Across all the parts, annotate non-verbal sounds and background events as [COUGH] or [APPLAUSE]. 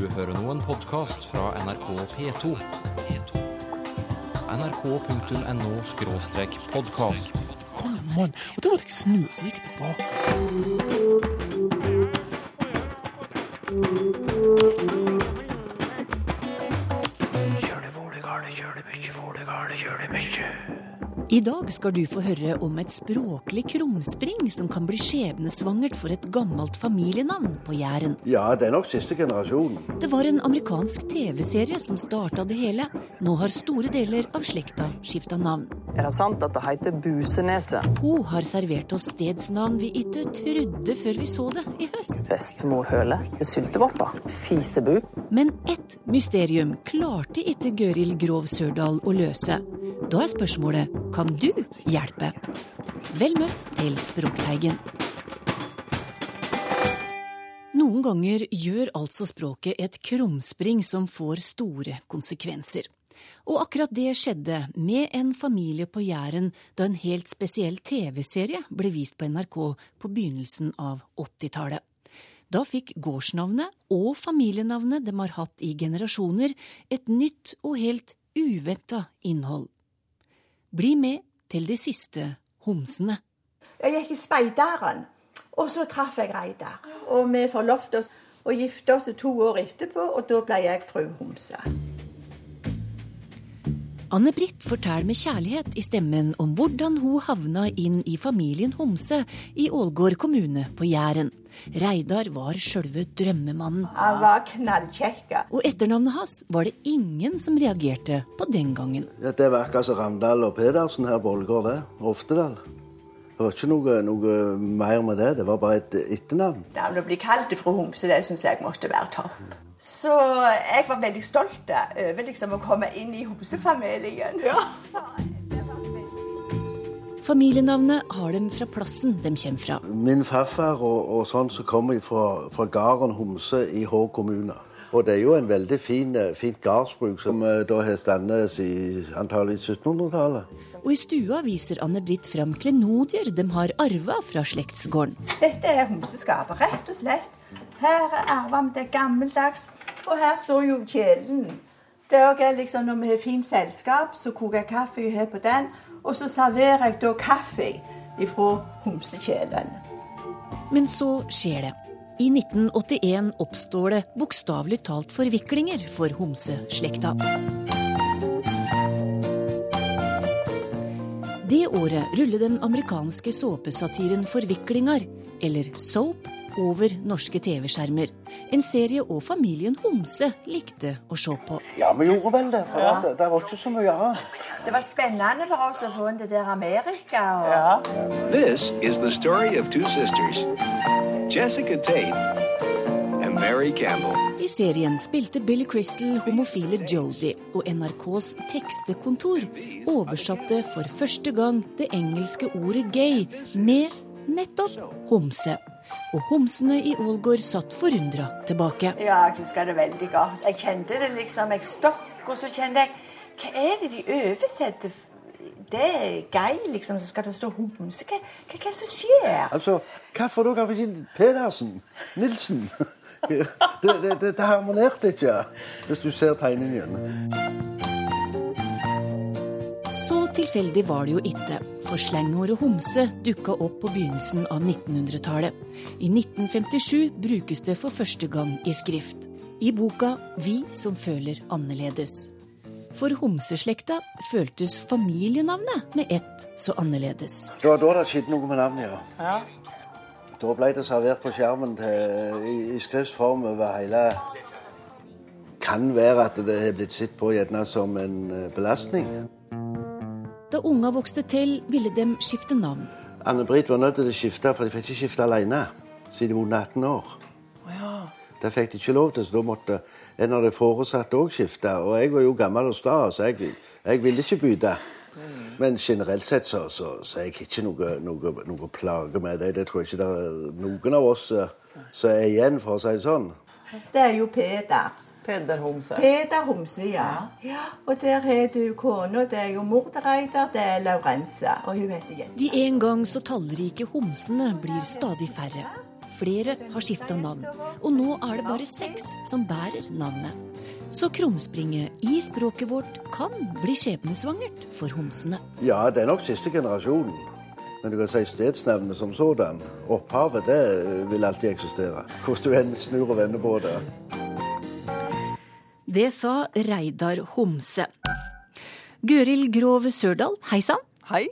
Du hører nå en podkast fra NRK P2. nrk.no-podkast. Kom igjen, mann. Og da måtte jeg snu, så gikk jeg tilbake. Kjør det vålegale, kjør det mykje, vålegale, kjør det mykje. I dag skal du få høre om et språklig krumspring som kan bli skjebnesvangert for et gammelt familienavn på Jæren. Ja, det er nok siste generasjon. Det var en amerikansk TV-serie som starta det hele. Nå har store deler av slekta skifta navn. Er det sant at det heter Buseneset? Po har servert oss stedsnavn vi ikke trodde før vi så det i høst. Bestemorhøle? Syltevoppa? Fisebu? Men ett mysterium klarte ikke Gøril Grov Sørdal å løse. Da er spørsmålet kan du hjelpe? Vel møtt til Språkteigen. Noen ganger gjør altså språket et krumspring som får store konsekvenser. Og akkurat det skjedde med en familie på Jæren da en helt spesiell TV-serie ble vist på NRK på begynnelsen av 80-tallet. Da fikk gårdsnavnet og familienavnet de har hatt i generasjoner, et nytt og helt uventa innhold. Bli med til de siste homsene. Jeg gikk i speideren, og så traff jeg Reidar. Og vi forlovte oss og gifte oss to år etterpå, og da ble jeg fru Homse. Anne-Britt forteller med kjærlighet i stemmen om hvordan hun havna inn i familien Homse i Ålgård kommune på Jæren. Reidar var sjølve drømmemannen. Han var knallkjekk. Og etternavnet hans var det ingen som reagerte på den gangen. Det var akkurat som Ramdal og Pedersen her på Ålgård, det. Oftedal. Det var ikke noe, noe mer med det. Det var bare et etternavn. Det å bli kalt fru Homse, det syns jeg måtte være topp. Så jeg var veldig stolt over liksom å komme inn i Homsefamilien. Ja. Familienavnet har dem fra plassen de kommer fra. Min farfar og, og sånn så kommer fra, fra gården Homse i Hå kommune. Og det er jo en veldig fin, fint gardsbruk som eh, da har standet i antagelig 1700-tallet. Og i stua viser Anne-Britt fram klenodier de har arva fra slektsgården. Dette er homseskapet, rett og slett. Her er arva det er gammeldags, og her står jo kjelen. Det er liksom Når vi har fint selskap, så koker jeg kaffe her på den, og så serverer jeg da kaffe fra homsekjelen. Men så skjer det. I 1981 oppstår det bokstavelig talt forviklinger for homseslekta. Det året ruller den amerikanske såpesatiren Forviklinger, eller Soap, over norske TV-skjermer. En serie og familien Homse likte å se på. Ja, vi gjorde vel det, for det, det var ikke så mye annet. Det var spennende for oss å få inn det der Amerika. Og... This is the story of two sisters, Jessica Tate and Mary Campbell. I serien spilte Billy Crystal homofile Jodie, og NRKs tekstekontor oversatte for første gang det engelske ordet gay med nettopp homse. Og homsene i Ålgård satt forundra tilbake. Ja, jeg husker det veldig godt. Jeg kjente det liksom. Jeg stokk, og så kjente jeg Hva er det de oversetter? Det er gøy, liksom, så skal det stå homse. Hva, hva, hva som skjer? Altså, hvorfor da har vi ikke Pedersen? Nilsen? [LAUGHS] Det, det, det, det harmonerte ikke, hvis du ser tegningen. Så tilfeldig var det jo ikke, for slengordet homse dukka opp på begynnelsen av 1900-tallet. I 1957 brukes det for første gang i skrift. I boka Vi som føler annerledes. For homseslekta føltes familienavnet med ett så annerledes. Det var da det skjedde noe med navnet, ja. ja. Da ble det servert på skjermen til, i, i skriftsform over hele Kan være at det har blitt sett på gjerne som en belastning, belastning. Da unga vokste til, ville de skifte navn. Anne-Britt var nødt til å skifte, for de fikk ikke skifte alene siden de var 18 år. Det fikk de ikke lov til, så da måtte en av de foresatte òg skifte. Og jeg var jo gammel og sta, så jeg, jeg ville ikke bytte. Men generelt sett så, så, så er jeg ikke noe, noe, noe plage med det. Det tror jeg ikke det er noen av oss eh, som er igjen, for å si det sånn. Det er jo Peder. Peder Homse. Peder Homse, ja. ja. Og der har du kona. Det er jo mordereider. Det er Laurense. Og hun heter Jessica. De en gang så tallrike homsene blir stadig færre. flere har skifta navn, og nå er det bare seks som bærer navnet. Så krumspringet i språket vårt kan bli skjebnesvangert for homsene. Ja, det er nok siste generasjonen. Men du kan si stedsnavnet som sådan. Opphavet det vil alltid eksistere. Hvordan du enn snur og vender på det. Det sa Reidar Homse. Gøril Grov Sørdal, hei sann. Hei.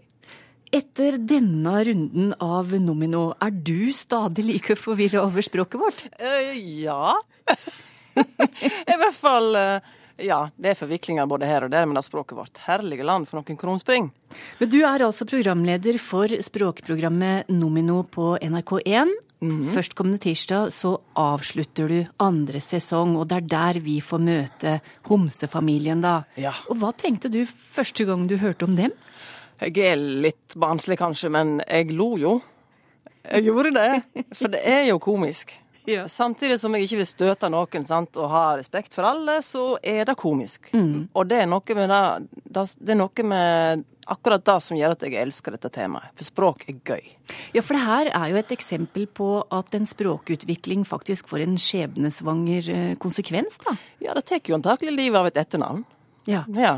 Etter denne runden av Nomino, er du stadig like forvirra over språket vårt? Uh, ja. [LAUGHS] I hvert fall uh, Ja, det er forviklinger både her og der med det språket vårt. Herlige land for noen krumspring. Men du er altså programleder for språkprogrammet Nomino på NRK1. Førstkommende tirsdag så avslutter du andre sesong, og det er der vi får møte homsefamilien, da. Ja. Og hva tenkte du første gang du hørte om dem? Jeg er litt barnslig kanskje, men jeg lo jo. Jeg gjorde det, for det er jo komisk. Samtidig som jeg ikke vil støte noen sant, og ha respekt for alle, så er det komisk. Og det er noe med det, det det er noe med akkurat det som gjør at jeg elsker dette temaet. For språk er gøy. Ja, for det her er jo et eksempel på at en språkutvikling faktisk får en skjebnesvanger eh, konsekvens, da. Ja, det tar jo antakelig livet av et etternavn. Ja. Ja.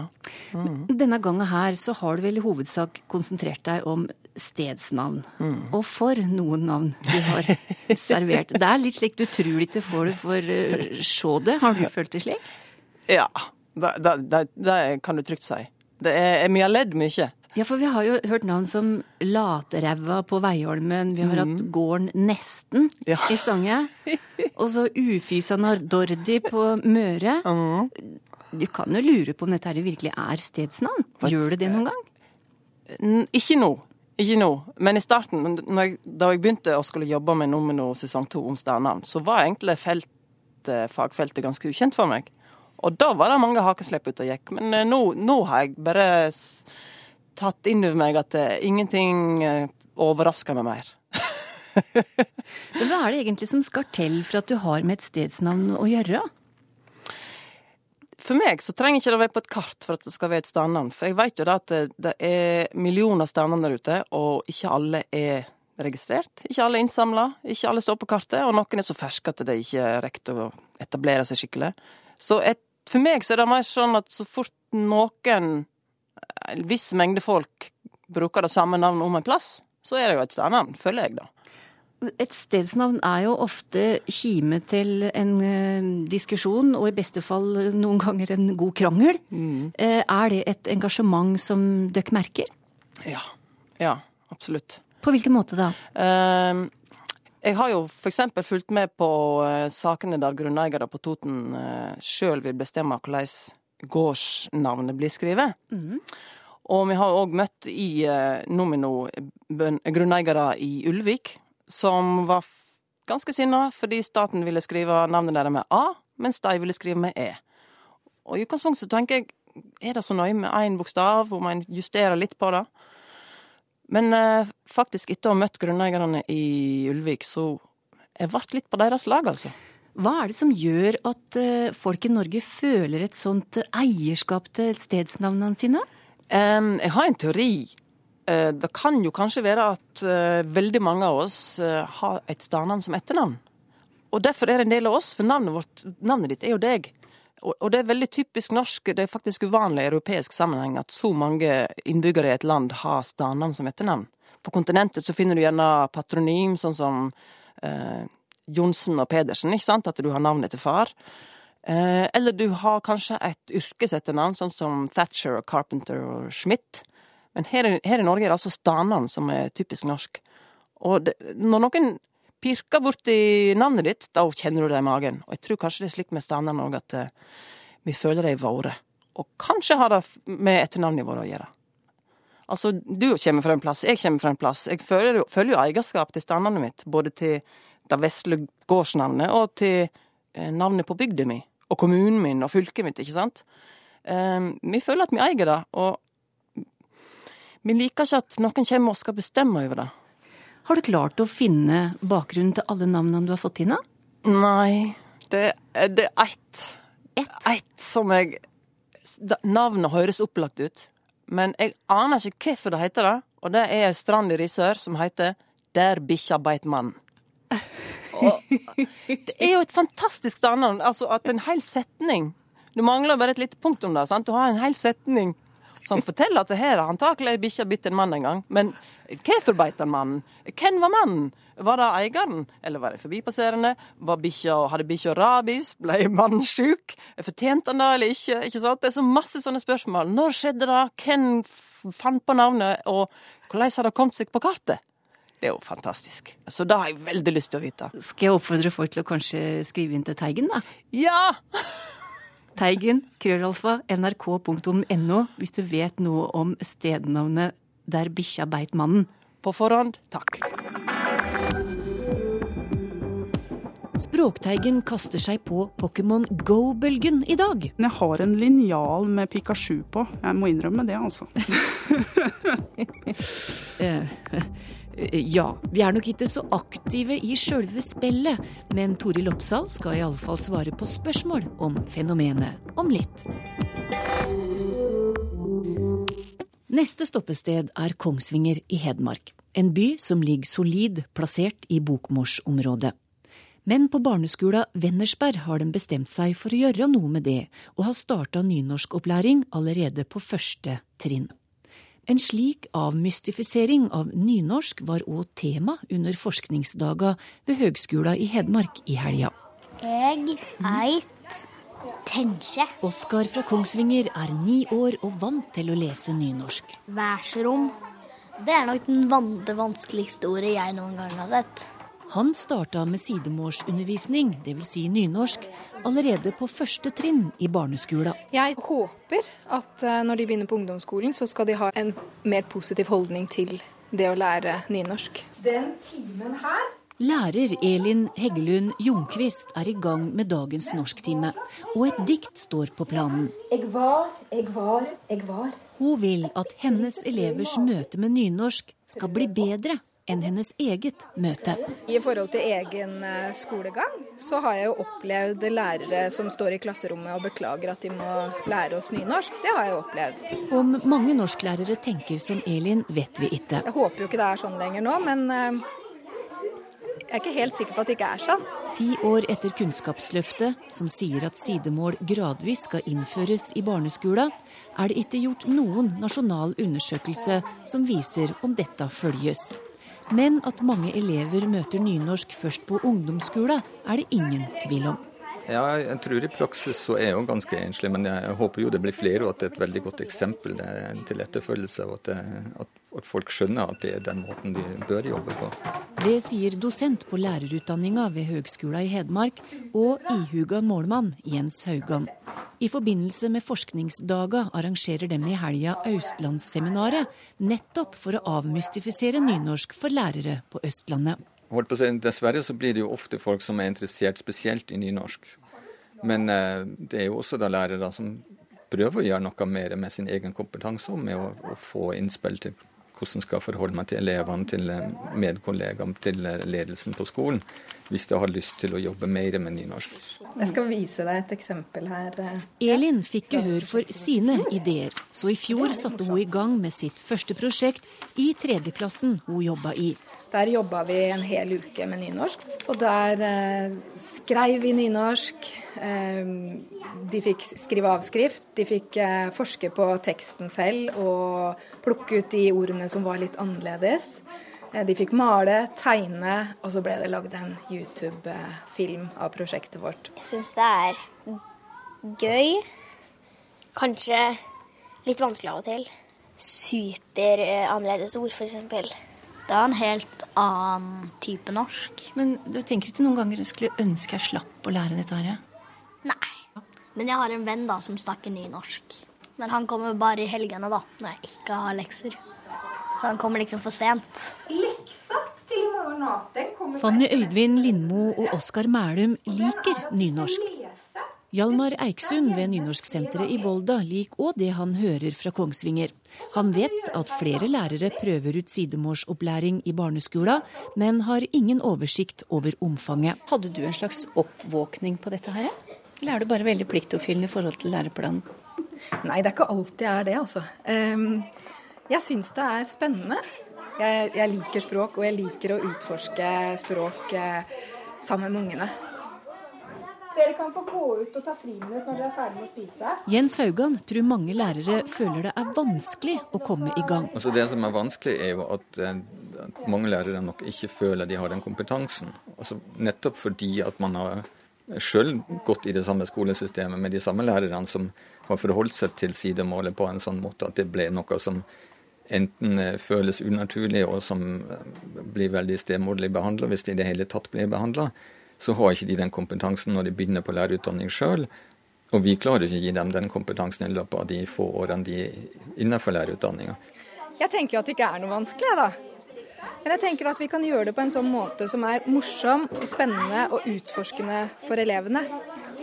Denne gangen her så har du vel i hovedsak konsentrert deg om stedsnavn. Og for noen navn du har [LAUGHS] servert. Det er litt slik du tror ikke får det for uh, sjå det. Har du følt det slik? Ja, det, det, det, det kan du trygt si. Det er, vi har ledd mye. Ja, for vi har jo hørt navn som Lateræva på Veiholmen, vi har hatt gården Nesten Ja. i Stange, [LAUGHS] og så Ufysa Nardordi på Møre. Du kan jo lure på om dette virkelig er stedsnavn. Gjør det det noen gang? Ikke nå. Ikke nå. Men i starten, jeg, da jeg begynte å skulle jobbe med Nomino sesong to om stednavn, så var egentlig felt, fagfeltet ganske ukjent for meg. Og da var det mange hakeslepp ute og gikk. Men eh, nå, nå har jeg bare tatt inn over meg at eh, ingenting eh, overrasker meg mer. [LAUGHS] Men Hva er det egentlig som skal til for at du har med et stedsnavn å gjøre? For meg så trenger ikke det være på et kart for at det skal være et stednavn. For jeg vet jo da at det, er millioner stednavn der ute, og ikke alle er registrert. Ikke alle er innsamla, ikke alle står på kartet, og noen er så ferske at det ikke rekker å etablere seg skikkelig. Så et, for meg så er det mer sånn at så fort noen, en viss mengde folk, bruker det samme navnet om en plass, så er det jo et stednavn, føler jeg da. Et stedsnavn er jo ofte kime til en eh, diskusjon, og i beste fall eh, noen ganger en god krangel. Mm. er det et engasjement som dere merker? Ja. Ja, absolutt. På hvilken måte da? Ehm, jeg har jo f.eks. fulgt med på eh, sakene der grunneiere på Toten uh, sjøl vil bestemme hvordan gårdsnavnet blir skrevet. Og vi har òg møtt i eh, Nomino grunneiere i Ulvik som var ganske sinna fordi staten ville skrive navnet deres med A, mens de ville skrive med E. Og i utgangspunktet tenker jeg, er det så nøye med én bokstav, hvor man justerer litt på det? Men eh, faktisk, etter å ha møtt grunneierne i Ulvik, så jeg ble litt på deres lag, altså. Hva er det som gjør at eh, folk i Norge føler et sånt eierskap til stedsnavnene sine? Um, jeg har en teori. Eh, det kan jo kanskje være at eh, veldig mange av oss eh, har et stednavn som etternavn. Og derfor er det en del av oss, for navnet, vårt, navnet ditt er jo deg. Og, det er veldig typisk norsk, det er faktisk uvanlig i europeisk sammenheng at så mange innbyggere i et land har stednavn som etternavn. På kontinentet så finner du gjerne patronym, sånn som eh, Johnsen og Pedersen, ikke sant? At du har navnet til far. Eh, eller du har kanskje et yrkesetternavn, sånn som Thatcher og Carpenter og Schmidt. Men her, her i Norge er det altså stanene som er typisk norsk. Og det, når noen pirker borti navnet ditt, da kjenner du det i magen. Og jeg tror kanskje det er slik med stanene òg, at eh, vi føler det i våre. Og kanskje har det med etternavnet vårt å gjøre. Altså, du kommer fra en plass, jeg kommer fra en plass. Jeg føler føler jo eierskap til stanene mitt, både til det vesle gårdsnavnet og til eh, navnet på bygda mi, og kommunen min og fylket mitt, ikke sant? Eh, vi føler at vi eier det, og vi liker ikke at noen kommer og skal bestemme over det. Har du klart å finne bakgrunnen til alle navnene du har fått da? Nei, det, det er ett. Ett som jeg Navnet høres opplagt ut, men jeg aner ikke hvorfor det heter det. Og det er ei strand i Risør som heter Der bikkja beit mann. Og det er jo et fantastisk standard, Altså at en hel setning Du mangler bare et lite punktum der. sant? Du har en hel setning som forteller at det her har antakelig ei bikkje bitt en mann en gang. Men hvorfor beit han mannen? Hvem var mannen? Var det eieren, eller var det forbipasserende? Var bikkja, hadde bikkja rabies? Ble mannen sjuk? Fortjente han det eller ikke? ikke sant? Det er så masse sånne spørsmål. Når skjedde det? Hvem fant på navnet? Og hvordan har det kommet seg på kartet? Det er jo fantastisk. Så det har jeg veldig lyst til å vite. Skal jeg oppfordre folk til å kanskje skrive inn til Teigen, da? Ja! Teigen, krøllalfa, nrk.no, hvis du vet noe om stednavnet der bikkja beit mannen. På forhånd, takk. Språkteigen kaster seg på Pokémon Go-bølgen i dag. Jeg har en linjal med Pikachu på. Jeg må innrømme det, altså. [LAUGHS] [LAUGHS] Ja, vi er nok ikke så aktive i sjølve spillet, men Toril Oppsal skal i alle fall svare på spørsmål om fenomenet om litt. Neste stoppested er Kongsvinger i Hedmark. En by som ligger solid plassert i bokmorsområdet. Men på barneskolen Vennersberg har de bestemt seg for å gjøre noe med det, og har starta nynorskopplæring allerede på første trinn. En slik avmystifisering av nynorsk var òg tema under forskningsdaga ved Høgskolen i Hedmark i helga. Jeg eit tenkje. Oskar fra Kongsvinger er ni år og vant til å lese nynorsk. værsrom. Det er nok den det vanskeligste ordet jeg noen gang har sett. Han starta med sidemålsundervisning, dvs. Si nynorsk, allerede på første trinn i barneskolen. Jeg håper at eh, når de begynner på ungdomsskolen, så skal de ha en mer positiv holdning til det å lære nynorsk. Den timen her Lærer Elin Heggelund Ljungquist er i gang med dagens norsktime, og et dikt står på planen. Jeg var, jeg var, jeg var. Hun vil at hennes elevers møte med nynorsk skal bli bedre enn hennes eget møte. I forhold til egen eh, skolegang, så har jeg jo opplevd lærere som står i klasserommet og beklager at de må lære oss nynorsk. Det har jeg jo opplevd. Om mange norsklærere tenker som Elin, vet vi ikke. Jeg håper jo ikke det er sånn lenger nå, men eh, jeg er ikke helt sikker på at det ikke er sånn. Ti år etter Kunnskapsløftet, som sier at sidemål gradvis skal innføres i barneskolen, er det ikke gjort noen nasjonal undersøkelse som viser om dette følges. Men at mange elever møter nynorsk først på ungdomsskolen, er det ingen tvil om. Ja, jeg tror i praksis så er jeg jo ganske enslig, men jeg håper jo det blir flere, og at det er et veldig godt eksempel til etterfølgelse. Og at, det, at, at folk skjønner at det er den måten de bør jobbe på. Det sier dosent på lærerutdanninga ved Høgskolen i Hedmark og ihuga målmann Jens Haugan. I forbindelse med forskningsdaga arrangerer dem i helga Østlandsseminaret, nettopp for å avmystifisere nynorsk for lærere på Østlandet. Holdt på å si, dessverre så blir det jo ofte folk som er interessert spesielt i nynorsk. Men eh, det er jo også da lærere som prøver å gjøre noe mer med sin egen kompetanse og med å, å få innspill til hvordan skal forholde meg til elevene, til eh, medkollegaene, til eh, ledelsen på skolen, hvis de har lyst til å jobbe mer med nynorsk. Jeg skal vise deg et eksempel her. Elin fikk gehør for sine ideer, så i fjor satte hun i gang med sitt første prosjekt i tredjeklassen hun jobba i. Der jobba vi en hel uke med nynorsk. Og der eh, skrev vi nynorsk. Eh, de fikk skrive avskrift. De fikk eh, forske på teksten selv og plukke ut de ordene som var litt annerledes. Eh, de fikk male, tegne, og så ble det lagd en YouTube-film av prosjektet vårt. Jeg syns det er gøy. Kanskje litt vanskelig av og til. Superannerledes ord, f.eks. Det er en helt annen type norsk. Men du tenker ikke noen ganger jeg skulle ønske jeg slapp å lære dette her? Nei. Men jeg har en venn da som snakker nynorsk. Men han kommer bare i helgene, da, når jeg ikke har lekser. Så han kommer liksom for sent. Leksa til i morgen òg. Fanny Øydvin Lindmo og Oskar Mælum liker nynorsk. Hjalmar Eiksund ved Nynorsksenteret i Volda liker òg det han hører fra Kongsvinger. Han vet at flere lærere prøver ut sidemålsopplæring i barneskolen, men har ingen oversikt over omfanget. Hadde du en slags oppvåkning på dette her? Eller er du bare veldig pliktoppfyllende i forhold til læreplanen? Nei, det er ikke alltid jeg er det, altså. Ehm, Jeg syns det er spennende. Jeg, jeg liker språk, og jeg liker å utforske språk eh, sammen med ungene. Dere kan få gå ut og ta friminutt når dere er ferdig med å spise. Jens Haugan tror mange lærere føler det er vanskelig å komme i gang. Altså Det som er vanskelig, er jo at, eh, at mange lærere nok ikke føler de har den kompetansen. Altså Nettopp fordi at man har sjøl gått i det samme skolesystemet med de samme lærerne som har forholdt seg til sidemålet på en sånn måte at det ble noe som enten eh, føles unaturlig og som eh, blir veldig stemoderlig behandla, hvis de i det hele tatt blir behandla så har ikke de den kompetansen når de begynner på lærerutdanning sjøl. Og vi klarer ikke å gi dem den kompetansen i løpet av de få årene de er innenfor lærerutdanninga. Jeg tenker jo at det ikke er noe vanskelig, da. Men jeg tenker at vi kan gjøre det på en sånn måte som er morsom, og spennende og utforskende for elevene.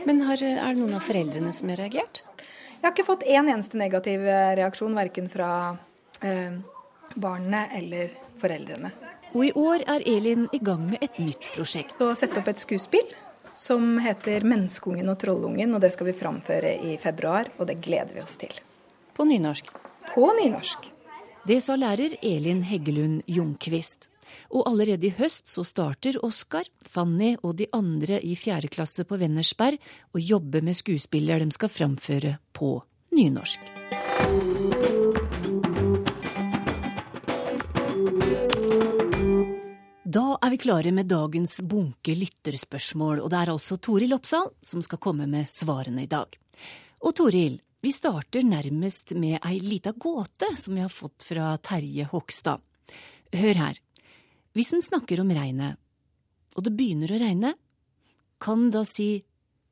Men har, er det noen av foreldrene som har reagert? Jeg har ikke fått én eneste negativ eh, reaksjon, verken fra eh, barna eller foreldrene. Og i år er Elin i gang med et nytt prosjekt. Å sette opp et skuespill som heter 'Menneskeungen og trollungen'. og Det skal vi framføre i februar, og det gleder vi oss til. På nynorsk? På nynorsk. Det sa lærer Elin Heggelund Jungquist. Og allerede i høst så starter Oskar, Fanny og de andre i fjerde klasse på Vennersberg å jobbe med skuespiller de skal framføre på nynorsk. Da er vi klare med dagens bunke lytterspørsmål, og det er altså Toril Oppsal som skal komme med svarene i dag. Og Toril, vi starter nærmest med ei lita gåte som vi har fått fra Terje Hogstad. Hør her. Hvis en snakker om regnet, og det begynner å regne, kan da si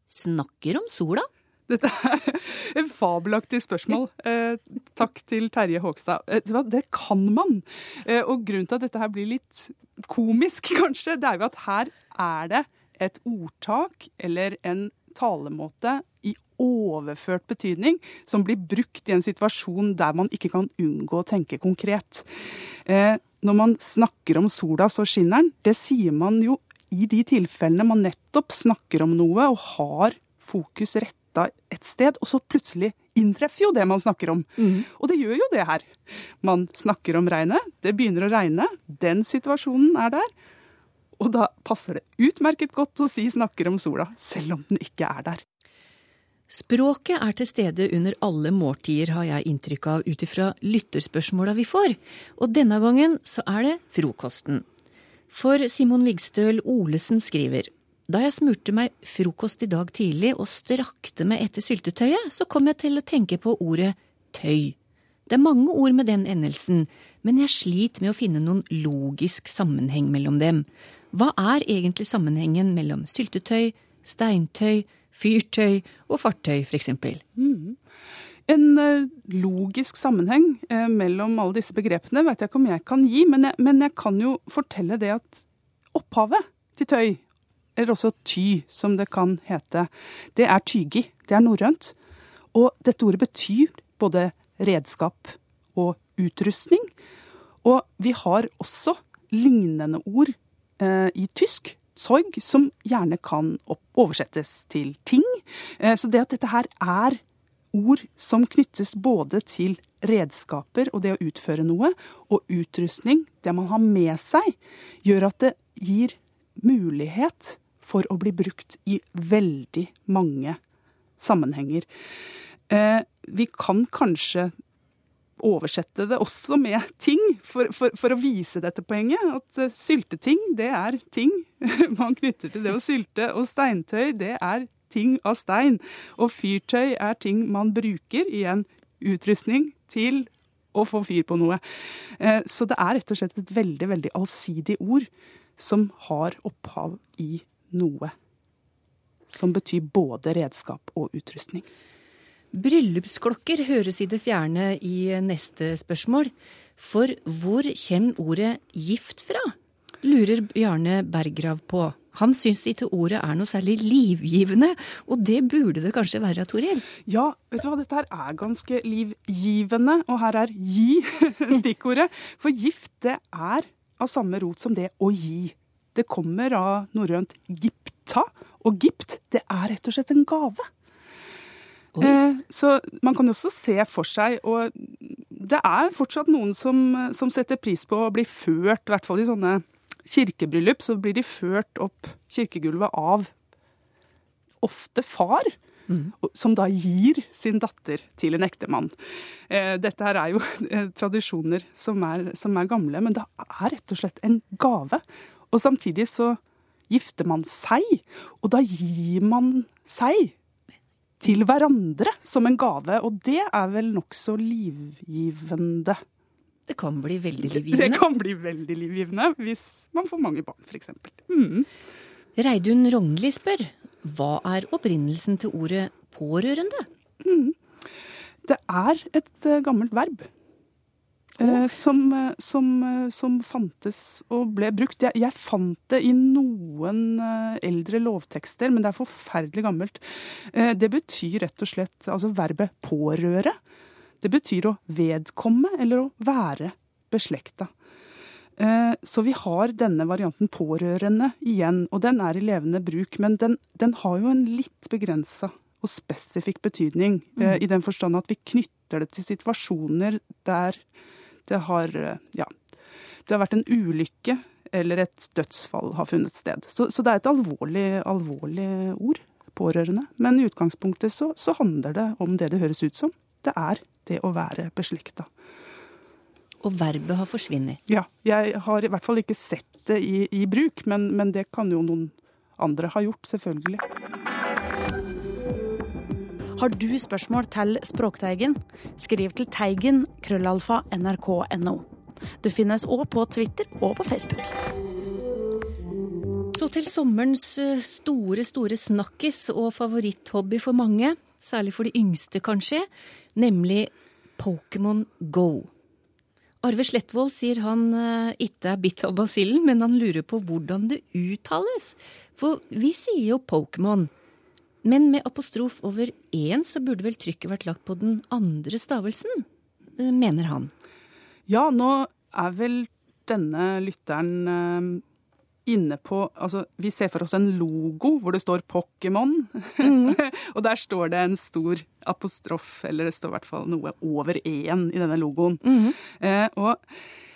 snakker om sola? Dette er en fabelaktig spørsmål. Eh, takk til Terje Håkstad. Eh, det kan man. Eh, og grunnen til at dette her blir litt komisk, [LAUGHS] kanskje, det er jo at her er det et ordtak eller en talemåte i overført betydning som blir brukt i en situasjon der man ikke kan unngå å tenke konkret. Når man snakker om sola, så skinner den. Det sier man jo i de tilfellene man nettopp snakker om noe og har fokus rett retta et sted, og så plutselig inntreffer jo det man snakker om. Mm. Og det gjør jo det her. Man snakker om regnet, det begynner å regne, den situasjonen er der. Og da passer det utmerket godt å si 'snakker om sola', selv om den ikke er der. Språket er til stede under alle måltider, har jeg inntrykk av ut ifra lytterspørsmåla vi får. Og denne gangen så er det frokosten. For Simon Vigstøl Olesen skriver da jeg smurte meg frokost i dag tidlig og strakte meg etter syltetøyet, så kom jeg til å tenke på ordet tøy. Det er mange ord med den endelsen, men jeg sliter med å finne noen logisk sammenheng mellom dem. Hva er egentlig sammenhengen mellom syltetøy, steintøy, fyrtøy og fartøy, eksempel? Mm. En uh, logisk sammenheng uh, mellom alle disse begrepene vet jeg ikke om jeg kan gi, men jeg, men jeg kan jo fortelle det at opphavet til tøy eller også ty, som det kan hete, det er tygi. Det er norrønt. Og dette ordet betyr både redskap og utrustning. Og vi har også lignende ord eh, i tysk, Zeug, som gjerne kan oversettes til ting. Eh, så det at dette her er ord som knyttes både til redskaper og det å utføre noe, og utrustning, det man har med seg, gjør at det gir mulighet for å bli brukt i veldig mange sammenhenger. Eh, vi kan kanskje oversette det også med ting, for, for, for å vise dette poenget. At uh, sylteting, det er ting [LAUGHS] man knytter til det å sylte. Og steintøy, det er ting av stein. Og fyrtøy er ting man bruker i en utrustning til å få fyr på noe. Uh, så det er rett og slett et veldig, veldig allsidig ord som har opphav i noe. Som betyr både redskap og utrustning. Bryllupsklokker høres i det fjerne i neste spørsmål. For hvor kommer ordet gift fra? lurer Bjarne Berggrav på. Han syns ikke ordet er noe særlig livgivende, og det burde det kanskje være, Toril? Ja, vet du hva, dette her er ganske livgivende, og her er gi [LAUGHS] stikkordet. For gift, det er av samme rot som det å gi. Det kommer av norrønt gipta, og gipt det er rett og slett en gave. Eh, så man kan jo også se for seg, og det er fortsatt noen som, som setter pris på å bli ført, i hvert fall i sånne kirkebryllup, så blir de ført opp kirkegulvet av ofte far. Mm. Som da gir sin datter til en ektemann. Eh, dette her er jo eh, tradisjoner som er, som er, gamle, men det er rett og slett en gave. Og samtidig så gifter man seg, og da gir man seg til hverandre som en gave. Og det er vel nokså livgivende. Det kan bli veldig livgivende? Det kan bli veldig livgivende hvis man får mange barn, f.eks. Mm. Reidun Rognli spør hva er opprinnelsen til ordet pårørende? Mm. Det er et uh, gammelt verb. Uh, som, uh, som, som, fantes og ble brukt. Jeg, jeg fant det i noen eldre lovtekster, men det er forferdelig gammelt. det betyr rett og slett altså verbet pårøre. Det betyr å vedkomme eller å være beslekta. Eh, så vi har denne varianten pårørende igjen, og den er i levende bruk. Men den, den har jo en litt begrensa og spesifikk betydning, eh, mm. i den forstand at vi knytter det til situasjoner der det har, eh, ja, det har vært en ulykke eller et dødsfall har funnet sted. Så, så det er et alvorlig, alvorlig, ord, pårørende. Men i utgangspunktet så, så handler det om det det høres ut som. Det er det å være beslekta. Og verbet har forsvunnet? Ja. Jeg har i hvert fall ikke sett det i, i bruk, men, men, det kan jo noen andre ha gjort, selvfølgelig. Har du spørsmål til Språkteigen? Skriv til teigen krøllalfa nrk.no. Du finnes òg på Twitter og på Facebook. Så til sommerens eh, store, store snakkis og favoritthobby for mange, særlig for de yngste kanskje, nemlig Pokémon Go. Arve Slettvold sier han uh, ikke er bitt av basillen, men han lurer på hvordan det uttales. For vi sier jo Pokémon. Men med apostrof over én så burde vel trykket vært lagt på den andre stavelsen, uh, mener han. Ja, nå er vel denne lytteren uh, inne på Altså, vi ser for oss en logo hvor det står Pokémon. Mm. [LAUGHS] og der står det en stor apostrof, eller det står i hvert fall noe over én i denne logoen. Mm. Eh, og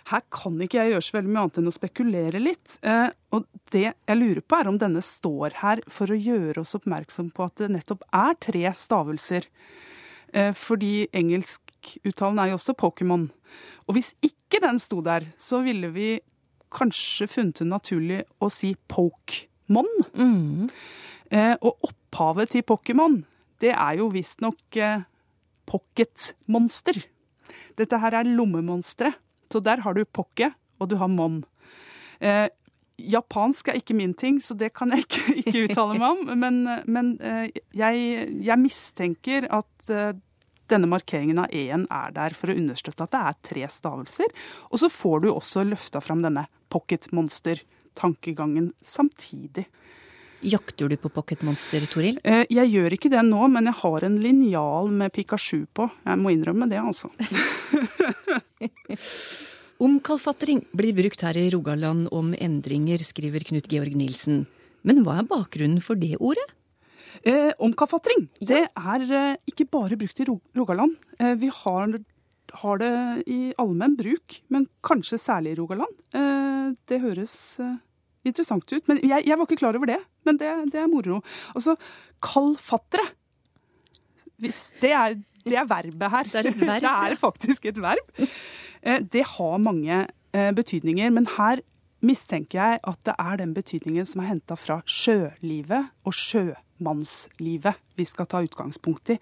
her kan ikke jeg gjøre så veldig mye annet enn å spekulere litt. Eh, og det jeg lurer på, er om denne står her for å gjøre oss oppmerksom på at det nettopp er tre stavelser. Eh, fordi engelskuttalen er jo også Pokémon. Og hvis ikke den sto der, så ville vi kanskje funnet det naturlig å si Pokémon. Mm. Eh, og opphavet til Pokémon, det er jo visstnok pocketmonster. Dette her er lommemonstre. Så der har du pokke, og du har mon. Eh, japansk er ikke min ting, så det kan jeg ikke, [LAUGHS] ikke uttale meg om. Men, men eh, jeg, jeg, mistenker at eh, denne markeringen av e-en er der for å understøtte at det er tre stavelser. Og så får du også løfta fram denne pocketmonster-tankegangen samtidig. Jakter du på pocketmonster, Toril? Eh, jeg gjør ikke det nå, men jeg har en linjal med Pikachu på. Jeg må innrømme det, altså. [LAUGHS] Omkalfatring blir brukt her i Rogaland om endringer, skriver Knut Georg Nilsen. Men hva er bakgrunnen for det ordet? Eh, omkalfatring det er eh, ikke bare brukt i Rogaland. Eh, vi har, har, det i allmenn bruk, men kanskje særlig i Rogaland. Eh, det høres eh, interessant ut. Men jeg, jeg, var ikke klar over det, men det, det er moro. Altså, kalfattere. Hvis det er, det er verbet her. Det er verb. [LAUGHS] det er faktisk et verb. Eh, det har mange betydninger, men her mistenker jeg at det er den betydningen som er henta fra sjølivet og sjømannslivet vi skal ta utgangspunkt i.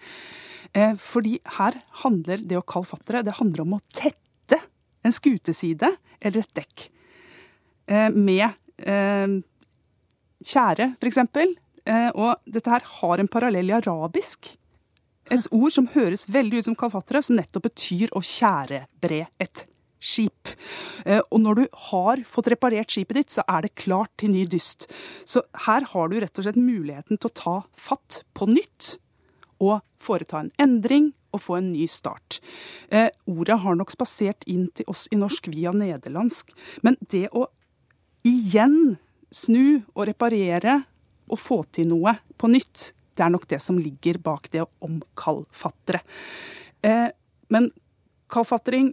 Eh, fordi her handler det å kalle fattere, det handler om å tette en skuteside eller et dekk. Eh, med eh, tjære, f.eks. Og dette her har en parallell i arabisk. Et ord som høres veldig ut som kalfattere, som nettopp betyr å tjærebre et skip. Eh, og når du har fått reparert skipet ditt, så er det klart til ny dyst. Så her har du rett og slett muligheten til å ta fatt på nytt og foreta en endring og få en ny start. Eh, ordet har nok spasert inn til oss i norsk via nederlandsk, men det å igjen snu og reparere og få til noe på nytt, Det er nok det som ligger bak det å omkalfatre. Eh, men kalfatring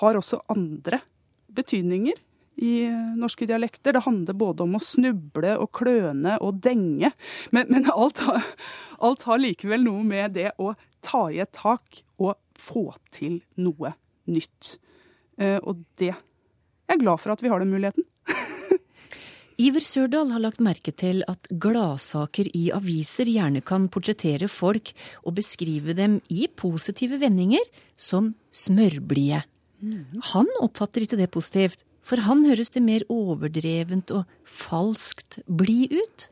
har også andre betydninger i eh, norske dialekter. Det handler både om å snuble og kløne og denge. Men, men alt, har, alt, har, likevel noe med det å ta i et tak og få til noe nytt. Eh, og det Jeg er glad for at vi har den muligheten. Iver Sørdal har lagt merke til at gladsaker i aviser gjerne kan portrettere folk og beskrive dem i positive vendinger som smørblide. Han oppfatter ikke det positivt, for han høres det mer overdrevent og falskt blid ut.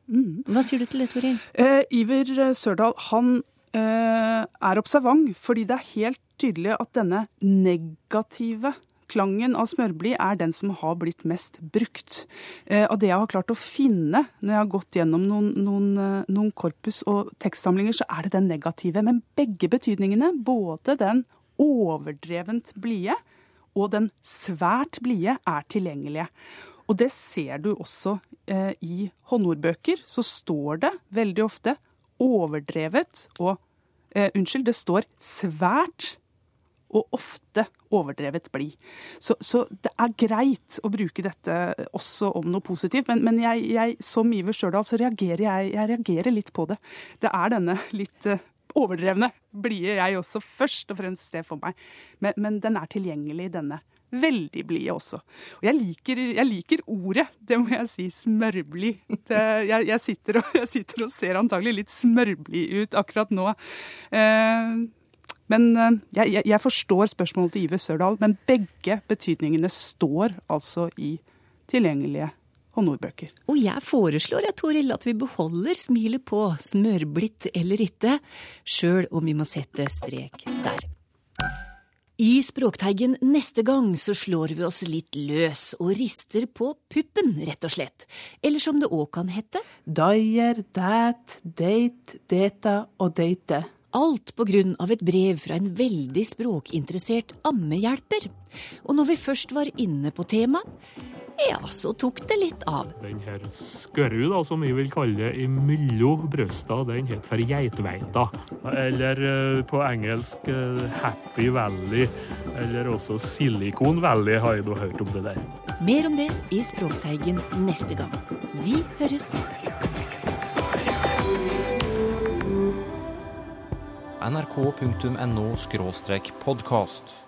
Hva sier du til det, Toril? Eh, Iver Sørdal han eh, er observant, fordi det er helt tydelig at denne negative Klangen av smørblid er den som har blitt mest brukt. Og av det jeg har klart å finne når jeg har gått gjennom noen, noen, eh, noen korpus og tekstsamlinger, så er det den negative. Men begge betydningene, både den overdrevent blide og den svært blide, er tilgjengelige. Og det ser du også eh, i håndordbøker. Så står det veldig ofte overdrevet og eh, Unnskyld, det står svært og ofte overdrevet blid. Så, så, det er greit å bruke dette også om noe positivt, men, men jeg, jeg, som Iver Stjørdal så reagerer jeg, jeg reagerer litt på det. Det er denne litt uh, overdrevne blide jeg også først og fremst ser for meg, men, men den er tilgjengelig, denne. Veldig blide også. Og jeg liker, jeg liker, ordet, det må jeg si, smørblid. Jeg, jeg, sitter og, [LAUGHS] jeg sitter og ser antagelig litt smørblid ut akkurat nå. Uh, men jeg, jeg, jeg, forstår spørsmålet til Iver Sørdal, men begge betydningene står altså i tilgjengelige håndordbøker. Og jeg foreslår jeg, Toril, at vi beholder smilet på, smørblitt eller ikke, sjøl om vi må sette strek der. I Språkteigen neste gang så slår vi oss litt løs og rister på puppen, rett og slett. Eller som det òg kan hete Deier, dæt, deit, deta og deite. Alt av et brev fra en veldig språkinteressert ammehjelper. Og når vi først var inne på temaet, ja, så tok det litt av. Den her skørru, da, som vi vil kalle det imellom brøsta, den het for geitveita. Eller uh, på engelsk uh, Happy Valley, eller også Silicon Valley, har jeg da hørt om det der. Mer om det i Språkteigen neste gang. Vi høres. nrk.no podkast.